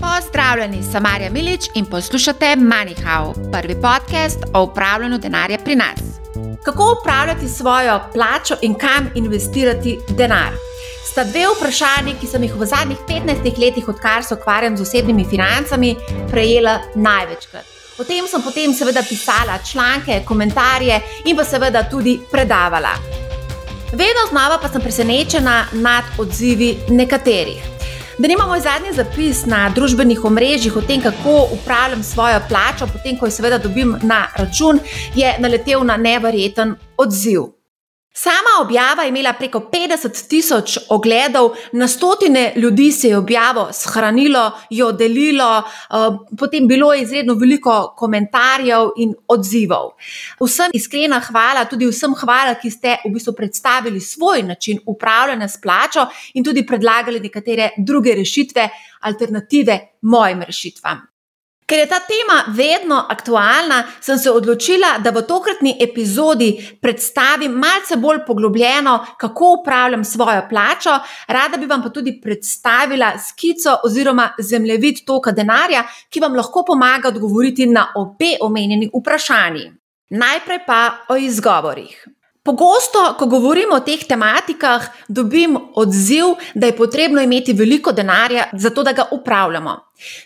Pozdravljeni, sem Marja Milič in poslušate MoneyHow, prvi podcast o upravljanju denarja pri nas. Kako upravljati svojo plačo in kam investirati denar? Sta dve vprašanji, ki sem jih v zadnjih 15 letih, odkar se ukvarjam z osebnimi financami, prejela največkrat. O tem sem potem seveda pisala članke, komentarje in pa seveda tudi predavala. Vedno znova pa sem presenečena nad odzivi nekaterih. Da nimamo zadnji zapis na družbenih omrežjih o tem, kako upravljam svojo plačo, potem ko jo seveda dobim na račun, je naletel na nevreten odziv. Sama objava je imela preko 50 tisoč ogledov, na stotine ljudi se je objavo shranilo, jo delilo, eh, potem bilo je izredno veliko komentarjev in odzivov. Vsem iskrena hvala, tudi vsem hvala, ki ste v bistvu predstavili svoj način upravljanja s plačo in tudi predlagali nekatere druge rešitve, alternative mojim rešitvam. Ker je ta tema vedno aktualna, sem se odločila, da v tokratni epizodi predstavim malce bolj poglobljeno, kako upravljam svojo plačo. Rada bi vam pa tudi predstavila skico oziroma zemljevid toka denarja, ki vam lahko pomaga odgovoriti na obe omenjeni vprašanji. Najprej pa o izgovorih. Pogosto, ko govorimo o teh tematikah, dobim odziv, da je potrebno imeti veliko denarja, zato da ga upravljamo.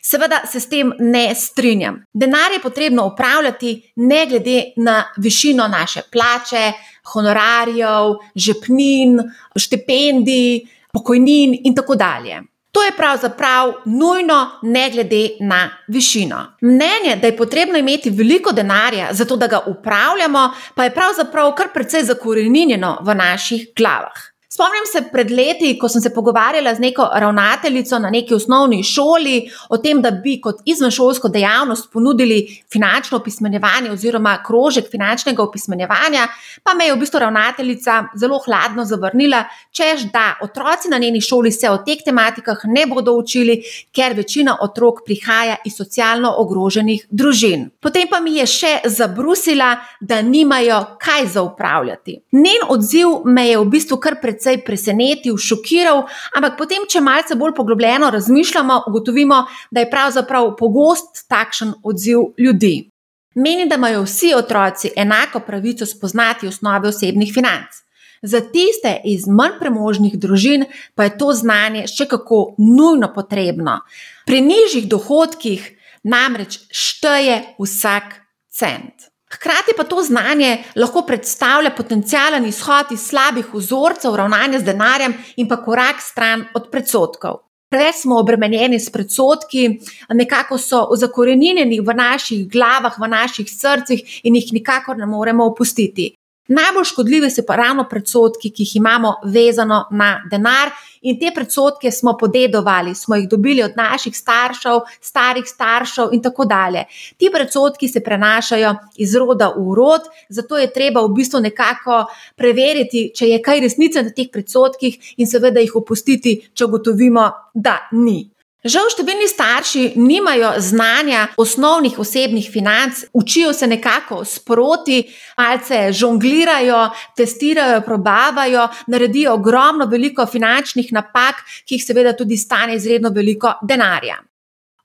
Seveda se s tem ne strinjam. Denar je potrebno upravljati ne glede na višino naše plače, honorarjev, žepnin, štipendij, pokojnin in tako dalje. To je pravzaprav nujno, ne glede na višino. Mnenje, da je potrebno imeti veliko denarja, zato da ga upravljamo, pa je pravzaprav kar precej zakorenjeno v naših glavah. Spomnim se pred leti, ko sem se pogovarjala z neko ravnateljico na neki osnovni šoli o tem, da bi kot izvenšolsko dejavnost ponudili finančno opismenjevanje oziroma krožek finančnega opismenjevanja, pa me je v bistvu ravnateljica zelo hladno zavrnila, čež da otroci na njeni šoli se o teh tematikah ne bodo učili, ker večina otrok prihaja iz socialno ogroženih družin. Potem pa mi je še zabrusila, da nimajo kaj za upravljati. Njen odziv me je v bistvu kar predstavljal precej presenetil, šokiral, ampak potem, če malce bolj poglobljeno razmišljamo, ugotovimo, da je pravzaprav pogost takšen odziv ljudi. Menim, da imajo vsi otroci enako pravico spoznati osnove osebnih financ. Za tiste iz manj premožnih družin pa je to znanje še kako nujno potrebno. Pri nižjih dohodkih namreč šteje vsak cent. Hkrati pa to znanje lahko predstavlja potencijalen izhod iz slabih vzorcev ravnanja z denarjem in pa korak stran od predsotkov. Preveč smo obremenjeni s predsotki, nekako so zakorenjeni v naših glavah, v naših srcih in jih nikakor ne moremo opustiti. Najbolj škodljive so pa ravno predsotki, ki jih imamo vezano na denar, in te predsotke smo podedovali, smo jih dobili od naših staršev, starih staršev in tako dalje. Ti predsotki se prenašajo iz roda v rod, zato je treba v bistvu nekako preveriti, če je kaj resnice na teh predsotkih, in seveda jih opustiti, če ugotovimo, da ni. Žal, številni starši nimajo znanja osnovnih osebnih financ, učijo se nekako sproti, malce žonglirajo, testirajo, probavajo, naredijo ogromno veliko finančnih napak, ki jih seveda tudi stane izredno veliko denarja.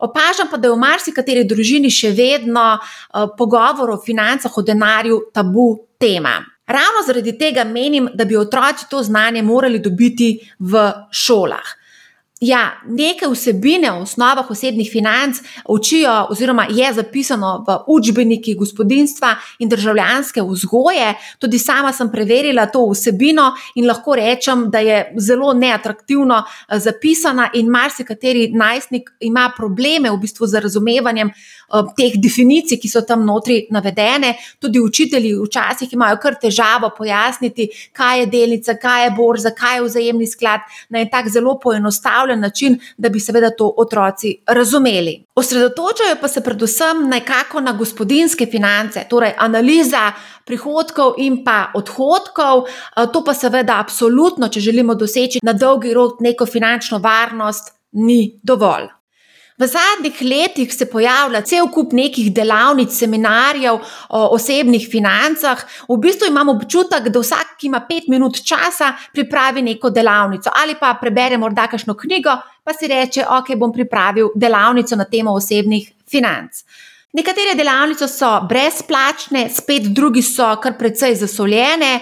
Opažam pa, da je v marsikateri družini še vedno uh, pogovor o financah, o denarju tabu tema. Ravno zaradi tega menim, da bi otroci to znanje morali dobiti v šolah. Ja, neke vsebine v osnovah osebnih financ učijo, oziroma je zapisano v učbenikih gospodinstva in državljanske vzgoje. Tudi sama sem preverila to vsebino in lahko rečem, da je zelo neatraktivno eh, zapisana, in marsikateri najstnik ima probleme v bistvu z razumevanjem teh definicij, ki so tam notri navedene. Tudi učitelji včasih imajo kar težavo pojasniti, kaj je delnica, kaj je borza, kaj je vzajemni sklad na en tak zelo poenostavljen način, da bi seveda to otroci razumeli. Osredotočajo pa se predvsem nekako na gospodinske finance, torej analiza prihodkov in pa odhodkov. To pa seveda absolutno, če želimo doseči na dolgi rok neko finančno varnost, ni dovolj. V zadnjih letih se pojavlja cel kup nekih delavnic, seminarjev o osebnih financah. V bistvu imamo občutek, da vsak, ki ima pet minut časa, pripravi neko delavnico ali pa prebere morda kakšno knjigo, pa si reče, ok, bom pripravil delavnico na temo osebnih financ. Nekatere delavnice so brezplačne, spet drugi so kar precej zasoljene.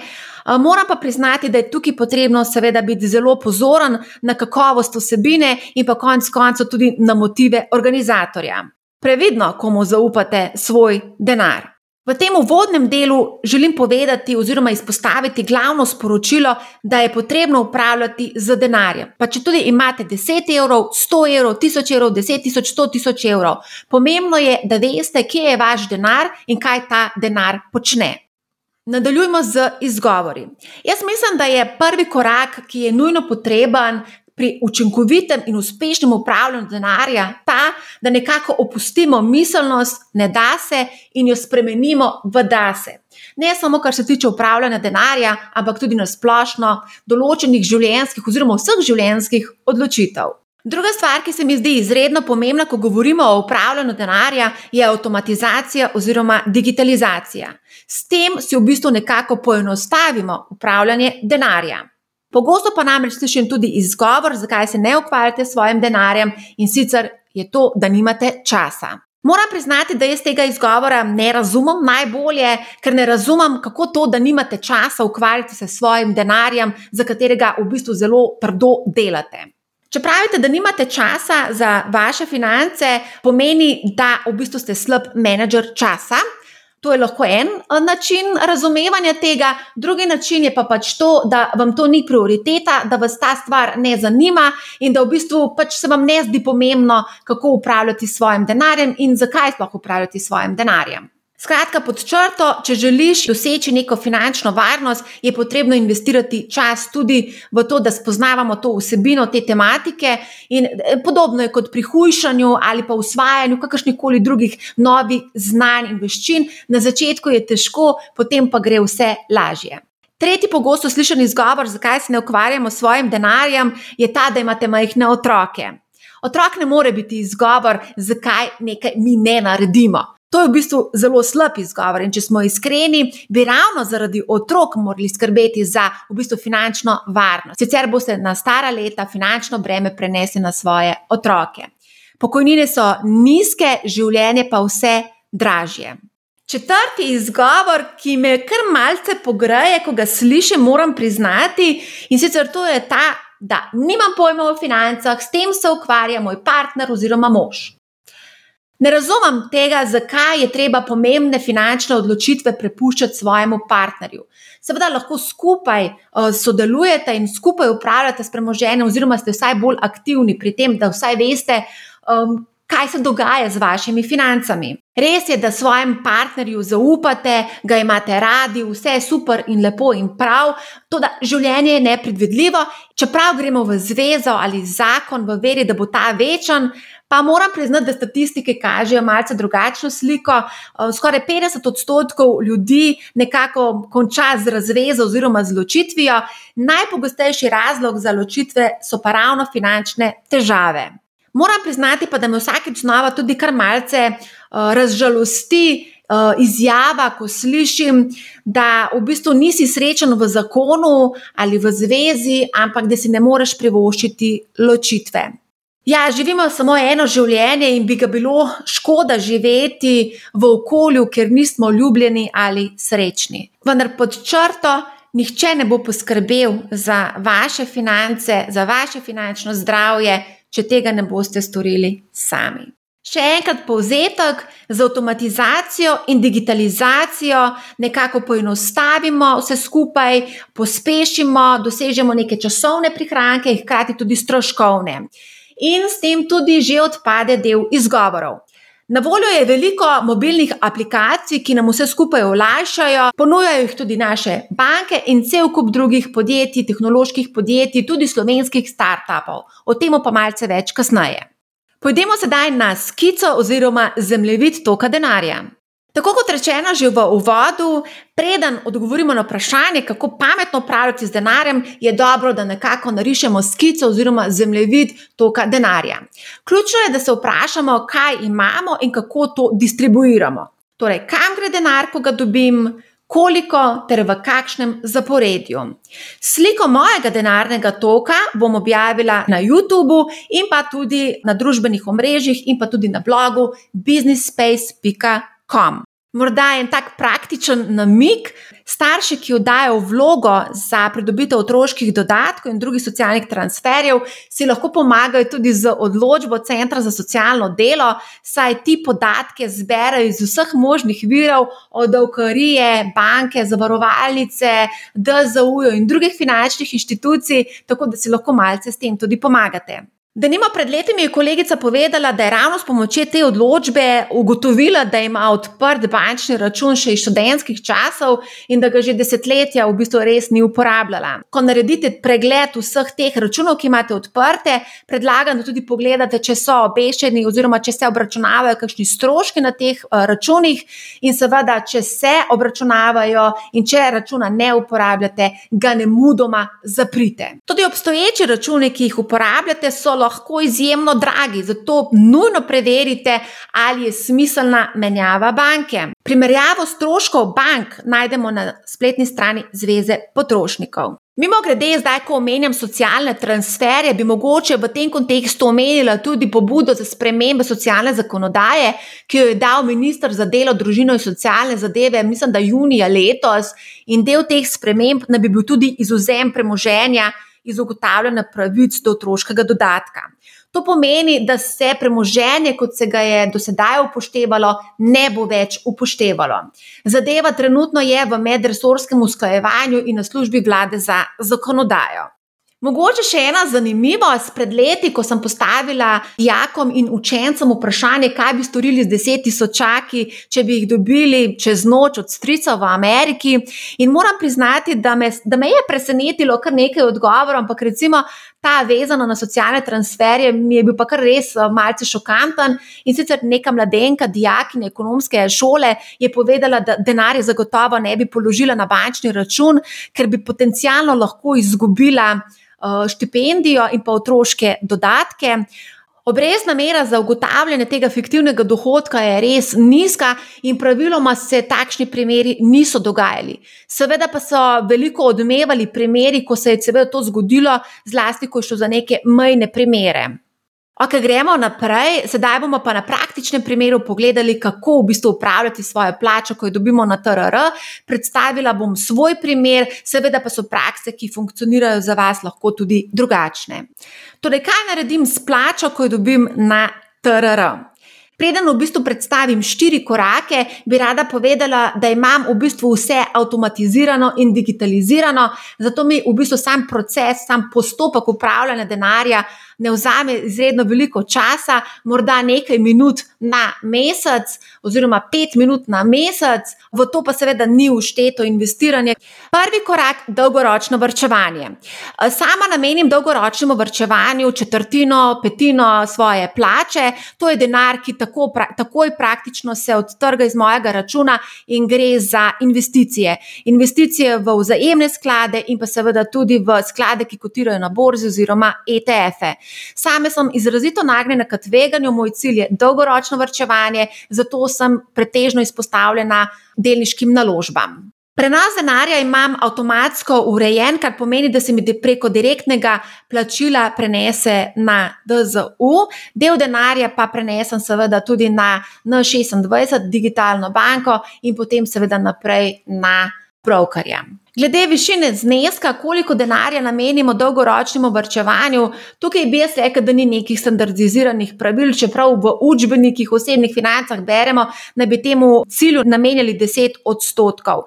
Moram pa priznati, da je tukaj potrebno, seveda, biti zelo pozoren na kakovost vsebine in pa konec koncev tudi na motive organizatorja. Previdno, komu zaupate svoj denar. V tem uvodnem delu želim povedati oziroma izpostaviti glavno sporočilo, da je potrebno upravljati z denarjem. Pa če tudi imate 10 evrov, 100 evrov, 1000 evrov, 10 tisoč, 100 tisoč evrov, pomembno je, da veste, kje je vaš denar in kaj ta denar počne. Nadaljujmo z izgovori. Jaz mislim, da je prvi korak, ki je nujno potreben pri učinkovitem in uspešnem upravljanju denarja, ta, da nekako opustimo miselnost, ne da se in jo spremenimo v da se. Ne samo, kar se tiče upravljanja denarja, ampak tudi na splošno določenih življenjskih oziroma vseh življenjskih odločitev. Druga stvar, ki se mi zdi izredno pomembna, ko govorimo o upravljanju denarja, je avtomatizacija oziroma digitalizacija. S tem si v bistvu nekako poenostavimo upravljanje denarja. Pogosto pa namreč slišim tudi izgovor, zakaj se ne ukvarjate s svojim denarjem, in sicer je to, da nimate časa. Moram priznati, da jaz tega izgovora ne razumem najbolje, ker ne razumem, kako to, da nimate časa ukvarjati se s svojim denarjem, za katerega v bistvu zelo trdo delate. Če pravite, da nimate časa za vaše finance, pomeni, da v bistvu ste slab menedžer časa. To je lahko en eh, način razumevanja tega, drugi način je pa pač to, da vam to ni prioriteta, da vas ta stvar ne zanima in da v bistvu pač se vam ne zdi pomembno, kako upravljati s svojim denarjem in zakaj sploh upravljati s svojim denarjem. Skratka, pod črto, če želiš doseči neko finančno varnost, je potrebno investirati čas tudi v to, da spoznavamo to vsebino te tematike. In eh, podobno je kot pri hujšanju ali pa usvajanju kakršnih koli drugih novih znanj in veščin. Na začetku je težko, potem pa gre vse lažje. Tretji pogosto slišen izgovor, zakaj se ne ukvarjamo s svojim denarjem, je ta, da imate majhne otroke. Otrok ne more biti izgovor, zakaj nekaj mi ne naredimo. To je v bistvu zelo slab izgovor. In če smo iskreni, bi ravno zaradi otrok morali skrbeti za v bistvu finančno varnost. Sicer boste na stara leta finančno breme prenesli na svoje otroke. Pokojnine so nizke, življenje pa vse dražje. Četrti izgovor, ki me kar malce pogreje, ko ga slišim, moram priznati, in sicer to je ta, da nimam pojma o financah, s tem se ukvarja moj partner oziroma mož. Ne razumem tega, zakaj je treba pomembne finančne odločitve prepuščati svojemu partnerju. Seveda lahko skupaj uh, sodelujete in skupaj upravljate s premoženjem, oziroma ste vsaj bolj aktivni pri tem, da vsaj veste, um, kaj se dogaja z vašimi financami. Res je, da svojemu partnerju zaupate, ga imate radi, vse je super in lepo in prav, to da življenje je nepredvidljivo, čeprav gremo v zvezo ali zakon v veri, da bo ta večen. Pa moram priznati, da statistike kažejo malce drugačno sliko. Eh, skoraj 50 odstotkov ljudi nekako konča z razvezo oziroma z ločitvijo. Najpogostejši razlog za ločitve so pa ravno finančne težave. Moram priznati pa, da me vsakeč znova tudi kar malce uh, razžalosti. Uh, izjava, ko slišim, da v bistvu nisi srečen v zakonu ali v zvezi, ampak da si ne moreš privoščiti ločitve. Ja, živimo samo eno življenje in bi ga bilo škoda živeti v okolju, kjer nismo ljubljeni ali srečni. Vendar pod črto, nihče ne bo poskrbel za vaše finance, za vaše finančno zdravje, če tega ne boste storili sami. Še enkrat povzetek, z avtomatizacijo in digitalizacijo nekako poenostavimo vse skupaj, pospešimo, dosežemo neke časovne prihranke, hkrati tudi stroškovne in s tem tudi že odpade del izgovorov. Na voljo je veliko mobilnih aplikacij, ki nam vse skupaj olajšajo, ponujajo jih tudi naše banke in cel kup drugih podjetij, tehnoloških podjetij, tudi slovenskih startupov. O tem pa malce več kasneje. Pojdimo sedaj na skico oziroma zemljevid toka denarja. Tako kot rečeno že v uvodu, preden odgovorimo na vprašanje, kako pametno upravljati z denarjem, je dobro, da nekako narišemo skico oziroma zemljevid toka denarja. Ključno je, da se vprašamo, kaj imamo in kako to distribuiramo. Torej, kam gre denar, ko ga dobim, koliko ter v kakšnem zaporedju. Sliko mojega denarnega toka bom objavila na YouTubu in pa tudi na družbenih omrežjih in pa tudi na blogu businessspace.com. Morda je en tak praktičen namik. Starši, ki oddajo vlogo za pridobitev otroških dodatkov in drugih socialnih transferjev, si lahko pomagajo tudi z odločbo Centra za socialno delo, saj ti podatke zberajo iz vseh možnih virov, od avkarije, banke, zavarovalnice, DZU in drugih finančnih inštitucij, tako da si lahko malce s tem tudi pomagate. Da nima pred leti mi je kolegica povedala, da je ravno s pomočjo te odločbe ugotovila, da ima odprt bančni račun še iz študentskih časov in da ga že desetletja v bistvu res ni uporabljala. Ko naredite pregled vseh teh računov, ki imate odprte, predlagam, da tudi pogledate, če so obešeni oziroma če se obračunavajo kakšni stroški na teh uh, računih in seveda, če se obračunavajo in če računa ne uporabljate, ga ne mudoma zaprite. Tudi obstoječi računi, ki jih uporabljate, so lahko izjemno dragi, zato nujno preverite, ali je smiselna menjava banke. Primerjavo stroškov bank najdemo na spletni strani Zveze potrošnikov. Mimo grede, zdaj, ko omenjam socialne transferje, bi mogoče v tem kontekstu omenila tudi pobudo za spremembe socialne zakonodaje, ki jo je dal ministr za delo, družino in socialne zadeve, mislim, da junija letos, in del teh sprememb naj bi bil tudi izuzem premoženja iz ugotavljanja pravic do otroškega dodatka. To pomeni, da se premoženje, kot se ga je do sedaj upoštevalo, ne bo več upoštevalo. Zadeva trenutno je v medresorskem usklajevanju in na službi vlade za zakonodajo. Mogoče še ena zanimivost. Pred leti, ko sem postavila dijakom in učencem vprašanje, kaj bi storili z deset tisočaki, če bi jih dobili čez noč od strica v Ameriki. In moram priznati, da me, da me je presenetilo kar nekaj odgovorov, ampak recimo ta vezana na socialne transferje mi je bil pa kar res eh, malce šokanten. In sicer neka mladenka, dijakinja ekonomske šole, je povedala, da denarja zagotovo ne bi položila na bančni račun, ker bi potencialno lahko izgubila. Eh, štipendijo in pa otroške dodatke. Obrestna mera za ugotavljanje tega fiktivnega dohodka je res nizka, in praviloma se takšni primeri niso dogajali. Seveda pa so veliko odmevali primeri, ko se je to zgodilo, zlasti ko je šlo za neke mejne primere. Ok, gremo naprej. Sedaj bomo pa na praktičnem primeru pogledali, kako v bistvu upravljati svojo plačo, ko jo dobimo na TRR. Predstavila bom svoj primer, seveda pa so prakse, ki funkcionirajo za vas, lahko tudi drugačne. Torej, kaj naredim s plačo, ko jo dobim na TRR? Preden v bistvu predstavim štiri korake, bi rada povedala, da imam v bistvu vse avtomatizirano in digitalizirano, zato mi v bistvu sam proces, sam postopek upravljanja denarja ne vzame izredno veliko časa, morda nekaj minut na mesec, oziroma pet minut na mesec, v to pa seveda ni ušteto investiranje. Prvi korak je dolgoročno vrčevanje. Sama namenim dolgoročnemu vrčevanju četrtino, petino svoje plače, to je denar, ki tako, takoj praktično se odtrga iz mojega računa in gre za investicije. Investicije v vzajemne sklade in pa seveda tudi v sklade, ki kotirajo na borzi oziroma ETF-e. Same sem izrazito nagnjena k tveganju, moj cilj je dolgoročno vrčevanje, zato sem pretežno izpostavljena delniškim naložbam. Prenos denarja imam avtomatsko urejen, kar pomeni, da se mi preko direktnega plačila prenese na DZU, del denarja pa prenesem seveda tudi na N26, digitalno banko in potem seveda naprej na brokerja. Glede višine zneska, koliko denarja namenimo dolgoročnemu vrčevanju, tukaj bi jaz rekel, da ni nekih standardiziranih pravil, čeprav v učbenikih, osebnih financah beremo, da bi temu cilju namenjali 10 odstotkov.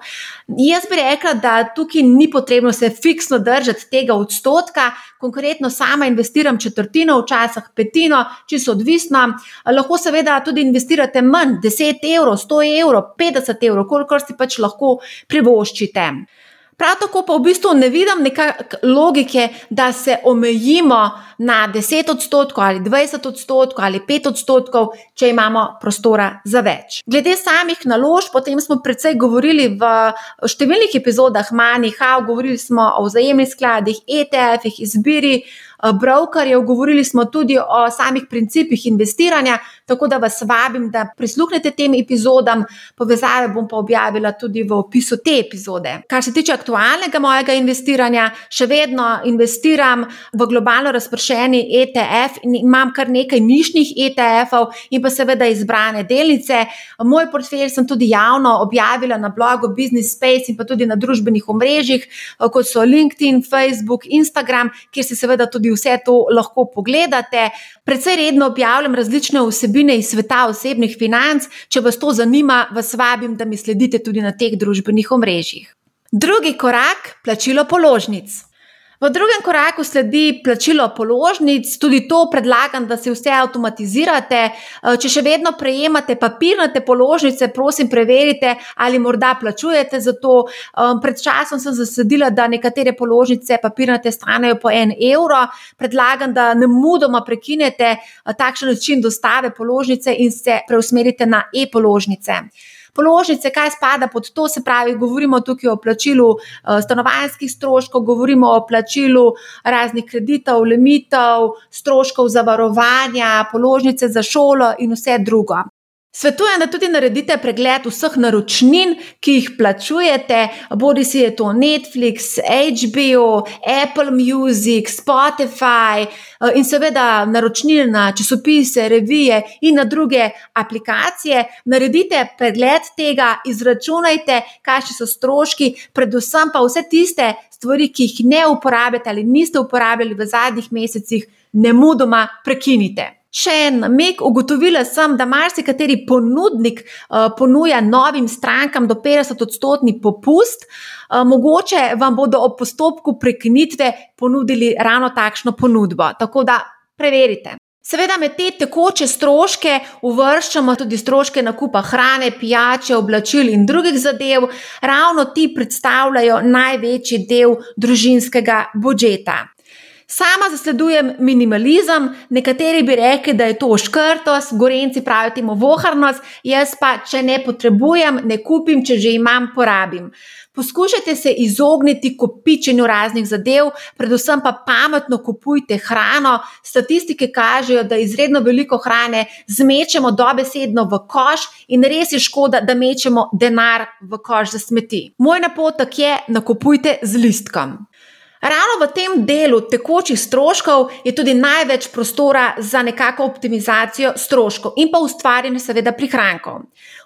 Jaz bi rekla, da tukaj ni potrebno se fiksno držati tega odstotka, konkretno sama investiram četrtino, včasih petino, če so odvisna. Lahko seveda tudi investirate manj, 10 evrov, 100 evrov, 50 evrov, koliko si pač lahko privoščite. Prav tako pa v bistvu ne vidim neke logike, da se omejimo na 10 odstotkov ali 20 odstotkov ali 5 odstotkov, če imamo prostora za več. Glede samih naložb, potem smo predvsej govorili v številnih epizodah Manihau, govorili smo o vzajemnih skladih, ETF-ih, izbiri. Eh, brokerjev, govorili smo tudi o samih principih investiranja, tako da vas vabim, da prisluhnete tem epizodam. Povezave bom pa objavila tudi v opisu te epizode. Kar se tiče aktualnega mojega investiranja, še vedno investiram v globalno razpršeni ETF in imam kar nekaj nišnih ETF-ov in pa seveda izbrane delnice. Moj portfelj sem tudi javno objavila na blogu Business Space in pa tudi na družbenih omrežjih, kot so LinkedIn, Facebook, Instagram, kjer se seveda tudi vse to lahko pogledate. Predvsej redno objavljam različne vsebine iz sveta osebnih financ. Če vas to zanima, vas vabim, da mi sledite tudi na teh družbenih omrežjih. Drugi korak: plačilo položnic. V drugem koraku sledi plačilo položnic, tudi to predlagam, da se vse avtomatizirate. Eh, če še vedno prejemate papirnate položnice, prosim, preverite, ali morda plačujete za to. Eh, pred časom sem zasledila, da nekatere položnice papirnate stanejo po en evro. Predlagam, da ne mudoma prekinete eh, takšen način dostave položnice in se preusmerite na e-položnice položnice, kaj spada pod to, se pravi, govorimo tukaj o plačilu uh, stanovanjskih stroškov, govorimo o plačilu raznih kreditov, limitov, stroškov zavarovanja, položnice za šolo in vse drugo. Svetujem, da tudi naredite pregled vseh naročnin, ki jih plačujete, bodi si je to Netflix, HBO, Apple Music, Spotify eh, in seveda naročnine na časopise, revije in na druge aplikacije. Naredite pregled tega, izračunajte, kakšni so stroški, predvsem pa vse tiste stvari, ki jih ne uporabljate ali niste uporabljali v zadnjih mesecih, ne mudoma prekinite. Še en mek, ugotovila sem, da marsikateri ponudnik uh, ponuja novim strankam do 50-odstotni popust, uh, mogoče vam bodo ob postopku prekinitve ponudili ravno takšno ponudbo. Tako da preverite. Seveda, med te tekoče stroške uvrščamo tudi stroške nakupa hrane, pijače, oblačil in drugih zadev, ravno ti predstavljajo največji del družinskega budžeta. Sama zasledujem minimalizem, nekateri bi rekli, da je to škrtost, gorenci pravijo temu voharnost, jaz pa, če ne potrebujem, ne kupim, če že imam, porabim. Poskušajte se izogniti kopičenju raznih zadev, predvsem pa pametno kupujte hrano. Statistike kažejo, da izredno veliko hrane zmečemo dobesedno v koš in res je škoda, da mečemo denar v koš za smeti. Moj napotek je: nakupujte z listkom. Ravno v tem delu tekočih stroškov je tudi največ prostora za nekako optimizacijo stroškov in pa ustvarjanje, seveda, prihrankov.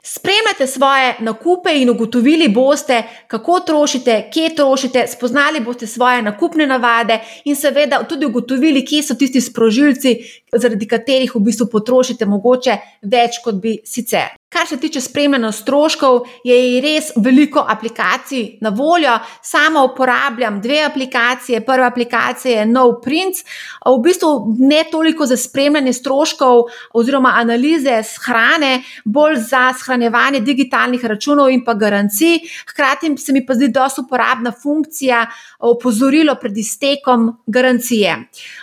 Spremljate svoje nakupe in ugotovili boste, kako trošite, kje trošite, spoznali boste svoje nakupne navade in seveda tudi ugotovili, kje so tisti sprožilci, zaradi katerih v bistvu potrošite mogoče več, kot bi sicer. Kar se tiče spremljanja stroškov, je res veliko aplikacij na voljo. Sama uporabljam dve aplikacije. Prva aplikacija je NoPrints, v bistvu ne toliko za spremljanje stroškov oziroma analize hrane, bolj za shranjevanje digitalnih računov in pa garancij. Hkrati se mi pa zdi dosta uporabna funkcija opozorilo pred iztekom garancije.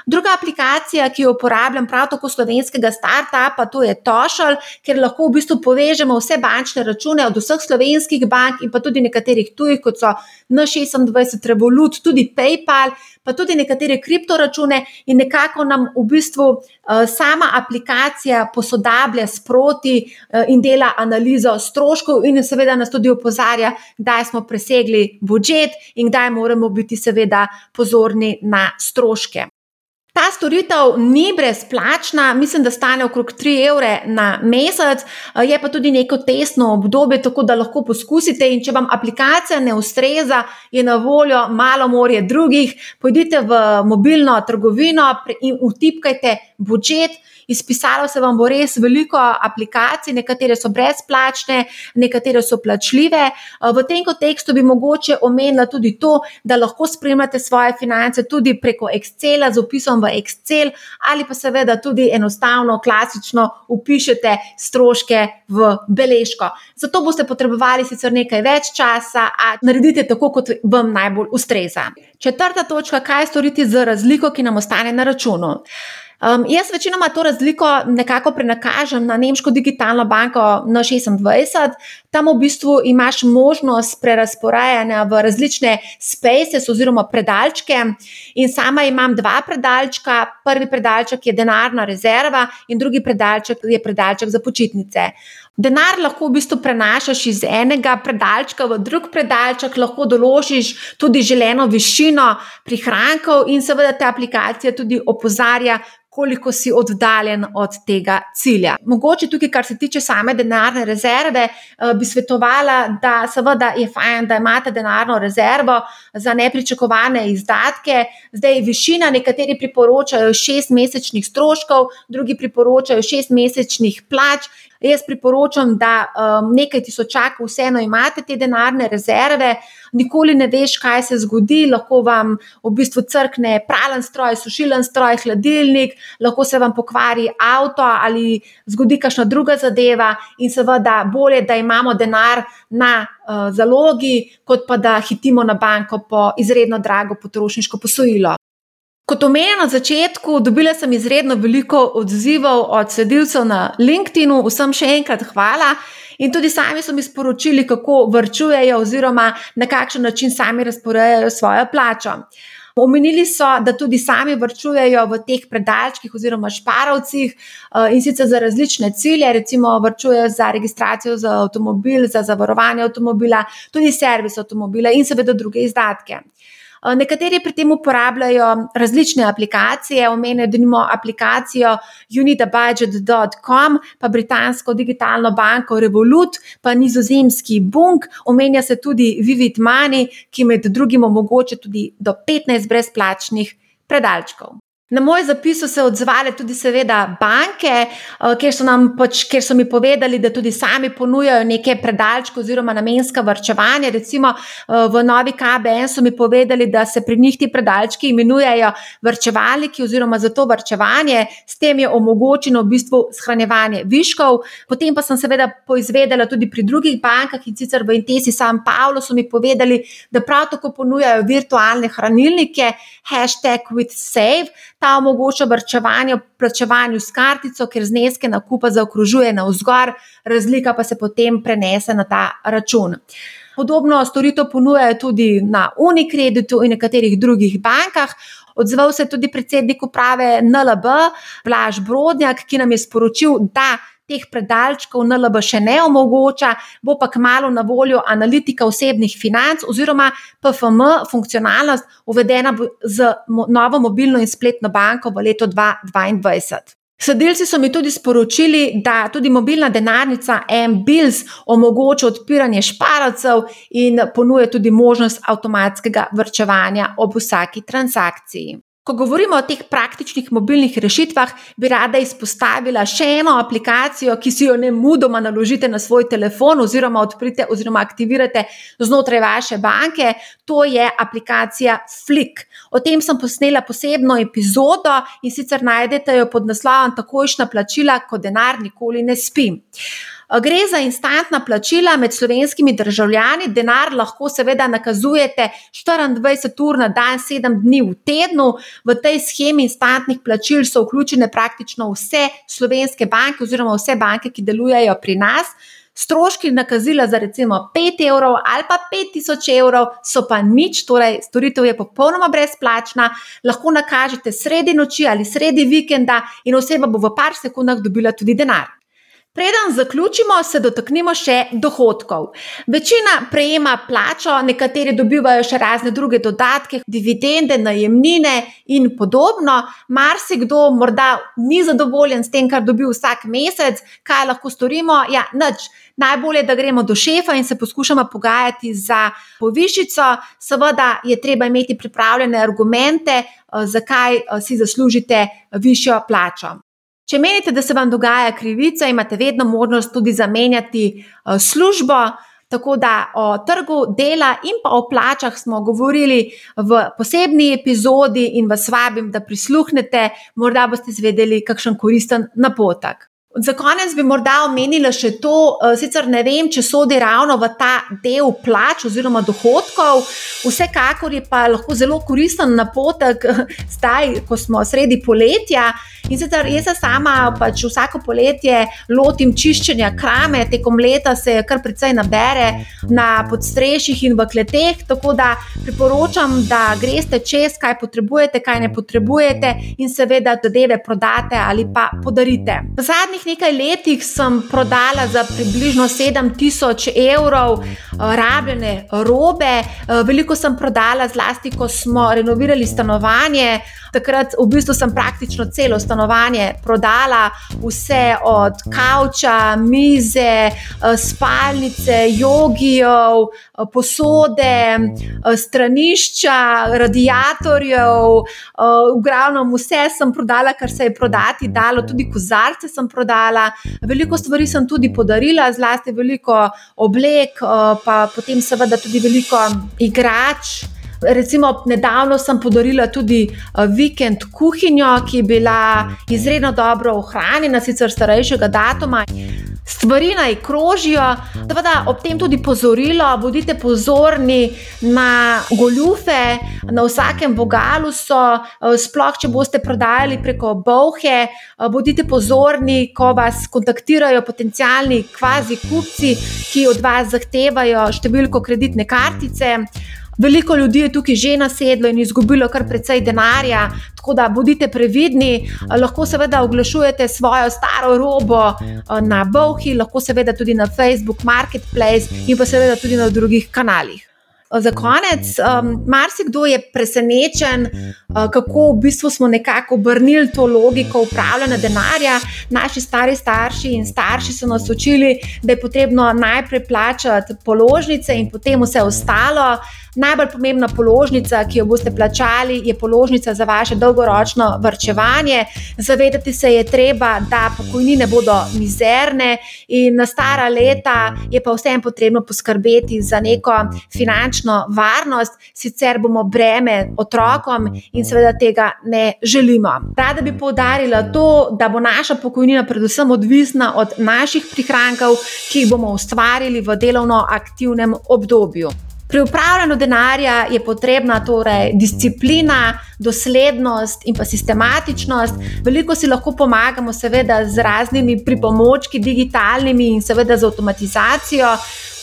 Druga aplikacija, ki jo uporabljam, prav tako slovenskega startupa, to je Tošal, ker lahko v bistvu povežemo vse bančne račune od vseh slovenskih bank in pa tudi nekaterih tujih, kot so N26, Revolut, tudi PayPal, pa tudi nekatere kriptoračune in nekako nam v bistvu uh, sama aplikacija posodablja sproti uh, in dela analizo stroškov in seveda nas tudi opozarja, kdaj smo presegli budžet in kdaj moramo biti seveda pozorni na stroške. Ta storitev ni brezplačna, mislim, da stane okrog 3 evre na mesec, eh, je pa tudi neko testno obdobje, tako da lahko poskusite. In če vam aplikacija ne ustreza, je na voljo malo morje drugih. Pojdite v mobilno trgovino in utipkajte budžet. Izpisalo se vam bo res veliko aplikacij, nekatere so brezplačne, nekatere so plačljive. Eh, v tem kontekstu bi mogoče omenila tudi to, da lahko spremljate svoje finance tudi preko Excela z opisom v Excel ali pa seveda tudi enostavno, klasično upišete stroške v beležko. Zato boste potrebovali sicer nekaj več časa, a naredite tako, kot vam najbolj ustreza. Četrta točka, kaj storiti z razliko, ki nam ostane na računu. Um, jaz večinoma to razliko nekako prenakažem na nemško digitalno banko N26. Tam v bistvu imaš možnost prerasporajanja v različne spaces oziroma predalčke. In sama imam dva predalčka. Prvi predalček je denarna rezerva, in drugi predalček je predalček za počitnice. Denar lahko v bistvu prenašaš iz enega predalčka v drug predalček, lahko določiš tudi želeno višino prihrankov, in seveda ta aplikacija tudi opozarja, koliko si oddaljen od tega cilja. Mogoče tukaj, kar se tiče same denarne rezerve, eh, bi svetovala, da seveda je fajn, da imate denarno rezervo za nepričakovane izdatke. Zdaj, višina, nekateri priporočajo šest mesečnih stroškov, drugi priporočajo šest mesečnih plač. Jaz priporočam, da um, nekaj tisočakov vseeno imate te denarne rezerve, nikoli ne veš, kaj se zgodi, lahko vam v bistvu crkne pralen stroj, sušilen stroj, hladilnik, lahko se vam pokvari avto ali zgodi kakšna druga zadeva, in seveda bolje, da imamo denar na uh, zalogi, kot pa da hitimo na banko po izredno drago potrošniško posojilo. Kot omenjeno na začetku, dobila sem izredno veliko odzivov od sledilcev na LinkedIn, vsem še enkrat hvala. In tudi sami so mi sporočili, kako vrčujejo, oziroma na kakšen način sami razporejajo svojo plačo. Omenili so, da tudi sami vrčujejo v teh predalčkih oziroma šparovcih eh, in sicer za različne cilje, recimo vrčujejo za registracijo za avtomobil, za zavarovanje avtomobila, tudi servis avtomobila in seveda druge izdatke. Eh, nekateri pri tem uporabljajo različne aplikacije, omenjajo denimo aplikacijo unidabudget.com, pa britansko digitalno banko Revolut, pa nizozemski Bunk, omenja se tudi Vivid Money, ki med drugim omogoča tudi do 15 brezplačnih predalčkov. Na moj zapis so se odzvale tudi, seveda, banke, eh, kjer so, pač, kjer so mi povedali, da tudi sami ponujajo neke predalčke oziroma namenska vrčevanja. Recimo eh, v Novi KBN so mi povedali, da se pri njih ti predalčki imenujejo vrčevalniki oziroma za to vrčevanje, s tem je omogočeno v bistvu shranjevanje viškov. Potem pa sem seveda poizvedela tudi pri drugih bankah in sicer v Intesi San Paulo so mi povedali, da prav tako ponujajo virtualne hranilnike, hashtag with save. Ta omogoča vrčevanje v plačevanju s kartico, ker zneske nakupa zaokrožuje na vzgor, razlika pa se potem prenese na ta račun. Podobno storitev ponujajo tudi na Unikreditu in nekaterih drugih bankah. Odzval se je tudi predsednik uprave NLB, Blaž Brodnjak, ki nam je sporočil, da teh predalčkov NLB še ne omogoča, bo pa kmalo na voljo analitika osebnih financ oziroma PFM funkcionalnost uvedena z novo mobilno in spletno banko v letu 2022. Sledilci so mi tudi sporočili, da tudi mobilna denarnica M-Bills omogoča odpiranje šparovcev in ponuja tudi možnost avtomatskega vrčevanja ob vsaki transakciji. Ko govorimo o teh praktičnih mobilnih rešitvah, bi rada izpostavila še eno aplikacijo, ki si jo ne mudoma naložite na svoj telefon oziroma odprite oziroma aktivirate znotraj vaše banke. To je aplikacija Flick. O tem sem posnela posebno epizodo in sicer najdete jo pod naslovom Takojšna plačila, ko denar nikoli ne spi. Gre za instantna plačila med slovenskimi državljani, denar lahko seveda nakazujete 24 ur na dan, 7 dni v tednu. V tej schemi instantnih plačil so vključene praktično vse slovenske banke oziroma vse banke, ki delujejo pri nas. Stroški nakazila za recimo 5 evrov ali pa 5000 evrov so pa nič, torej storitev je popolnoma brezplačna, lahko nakažete sredi noči ali sredi vikenda in oseba bo v par sekundah dobila tudi denar. Preden zaključimo, se dotaknimo še dohodkov. Večina prejema plačo, nekateri dobivajo še razne druge dodatke, dividende, najemnine in podobno. Marsikdo morda ni zadovoljen s tem, kar dobi vsak mesec, kaj lahko storimo. Ja, nič. Najbolje je, da gremo do šefa in se poskušamo pogajati za povišico. Seveda je treba imeti pripravljene argumente, eh, zakaj eh, si zaslužite višjo plačo. Če menite, da se vam dogaja krivica, imate vedno možnost tudi zamenjati uh, službo. Tako da o trgu dela in pa o plačah smo govorili v posebni epizodi in vas vabim, da prisluhnete, morda boste izvedeli kakšen koristen napotek. Za konec bi morda omenila še to, eh, sicer ne vem, če sodi ravno v ta del plač oziroma dohodkov, vsekakor je pa lahko zelo koristen napotek, zdaj, ko smo sredi poletja. In sicer jaz sama pač vsako poletje lotim čiščenja krame, tekom leta se kar precej nabere na podstrešjih in v kleteh. Tako da priporočam, da greste čez, kaj potrebujete, kaj ne potrebujete, in seveda zadeve prodate ali pa podarite. V zadnjih nekaj letih sem prodala za približno 7000 evrov eh, rabljene robe, eh, veliko sem prodala, zlasti ko smo renovirali stanovanje. Takrat v bistvu sem praktično celo stanovanje prodala, vse od kavča, mize, eh, spalnice, jogijev, posode, eh, stranišča, radiatorjev. V glavnem vse sem prodala, kar se je prodati dalo, tudi kozarce sem prodala. Veliko stvari sem tudi podarila, zlasti veliko oblek, pa potem seveda tudi veliko igrač. Recimo, nedavno sem podarila tudi vikend kuhinjo, ki je bila izredno dobro ohranjena, sicer starejšega datuma. Stvari naj krožijo, da ob tem tudi pozorilo, bodite pozorni na goljufe, na vsakem vogalu so, uh, sploh če boste prodajali preko bohe, uh, bodite pozorni, ko vas kontaktirajo potencijalni kvazi kupci, ki od vas zahtevajo številko kreditne kartice. Veliko ljudi je tukaj že nasedlo in izgubilo kar precej denarja, tako da bodite previdni. Lahko seveda oglašujete svojo staro robo eh, na Bohi, lahko seveda tudi na Facebook Marketplace in pa seveda tudi na drugih kanalih. Za konec, um, marsikdo je presenečen, uh, kako v bistvu smo nekako obrnili to logiko upravljanja denarja. Naši stari starši in starši so nas učili, da je potrebno najprej plačati položnice in potem vse ostalo. Najbolj pomembna položnica, ki jo boste plačali, je položnica za vaše dolgoročno vrčevanje. Zavedati se je treba, da pokojnine bodo mizerne in na stara leta je pa vsem potrebno poskrbeti za neko finančno varnost, sicer bomo breme otrokom in seveda tega ne želimo. Rada bi povdarila to, da bo naša pokojnina predvsem odvisna od naših prihrankov, ki jih bomo ustvarili v delovno aktivnem obdobju. Pri upravljanju denarja je potrebna torej disciplina, doslednost in pa sistematičnost. Veliko si lahko pomagamo, seveda, z raznimi pripomočki, digitalnimi in seveda z avtomatizacijo.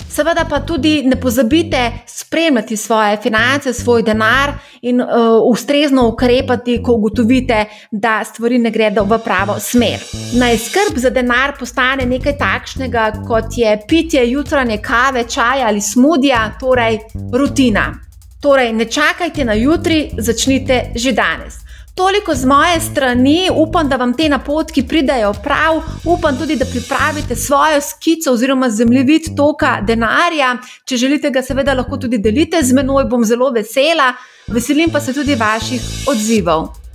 Seveda pa tudi ne pozabite spremljati svoje finance, svoj denar in uh, ustrezno ukrepati, ko ugotovite, da stvari ne gredo v pravo smer. Naj skrb za denar postane nekaj takšnega, kot je pitje jutranje kave, čaja ali smudija, torej rutina. Torej, ne čakajte na jutri, začnite že danes. Toliko z moje strani, upam, da vam te napotki pridajo prav, upam tudi, da pripravite svojo skico oziroma zemljevid toka denarja. Če želite, ga seveda lahko tudi delite z menoj, bom zelo vesela. Veselim pa se tudi vaših odzivov.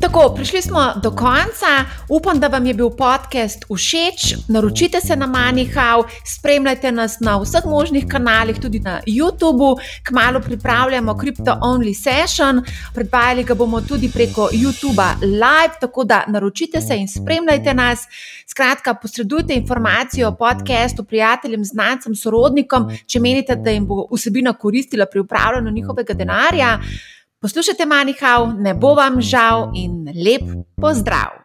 Tako, prišli smo do konca. Upam, da vam je bil podcast všeč. Naročite se na Manihau, spremljajte nas na vseh možnih kanalih, tudi na YouTubu. Kmalo pripravljamo Crypto-Only Session, predvajali ga bomo tudi preko YouTuba Live, tako da naročite se in spremljajte nas. Skratka, posredujte informacijo o podkastu prijateljem, znancem, sorodnikom, če menite, da jim bo vsebina koristila pri upravljanju njihovega denarja. Poslušajte Manihau, ne bo vam žal in lep pozdrav!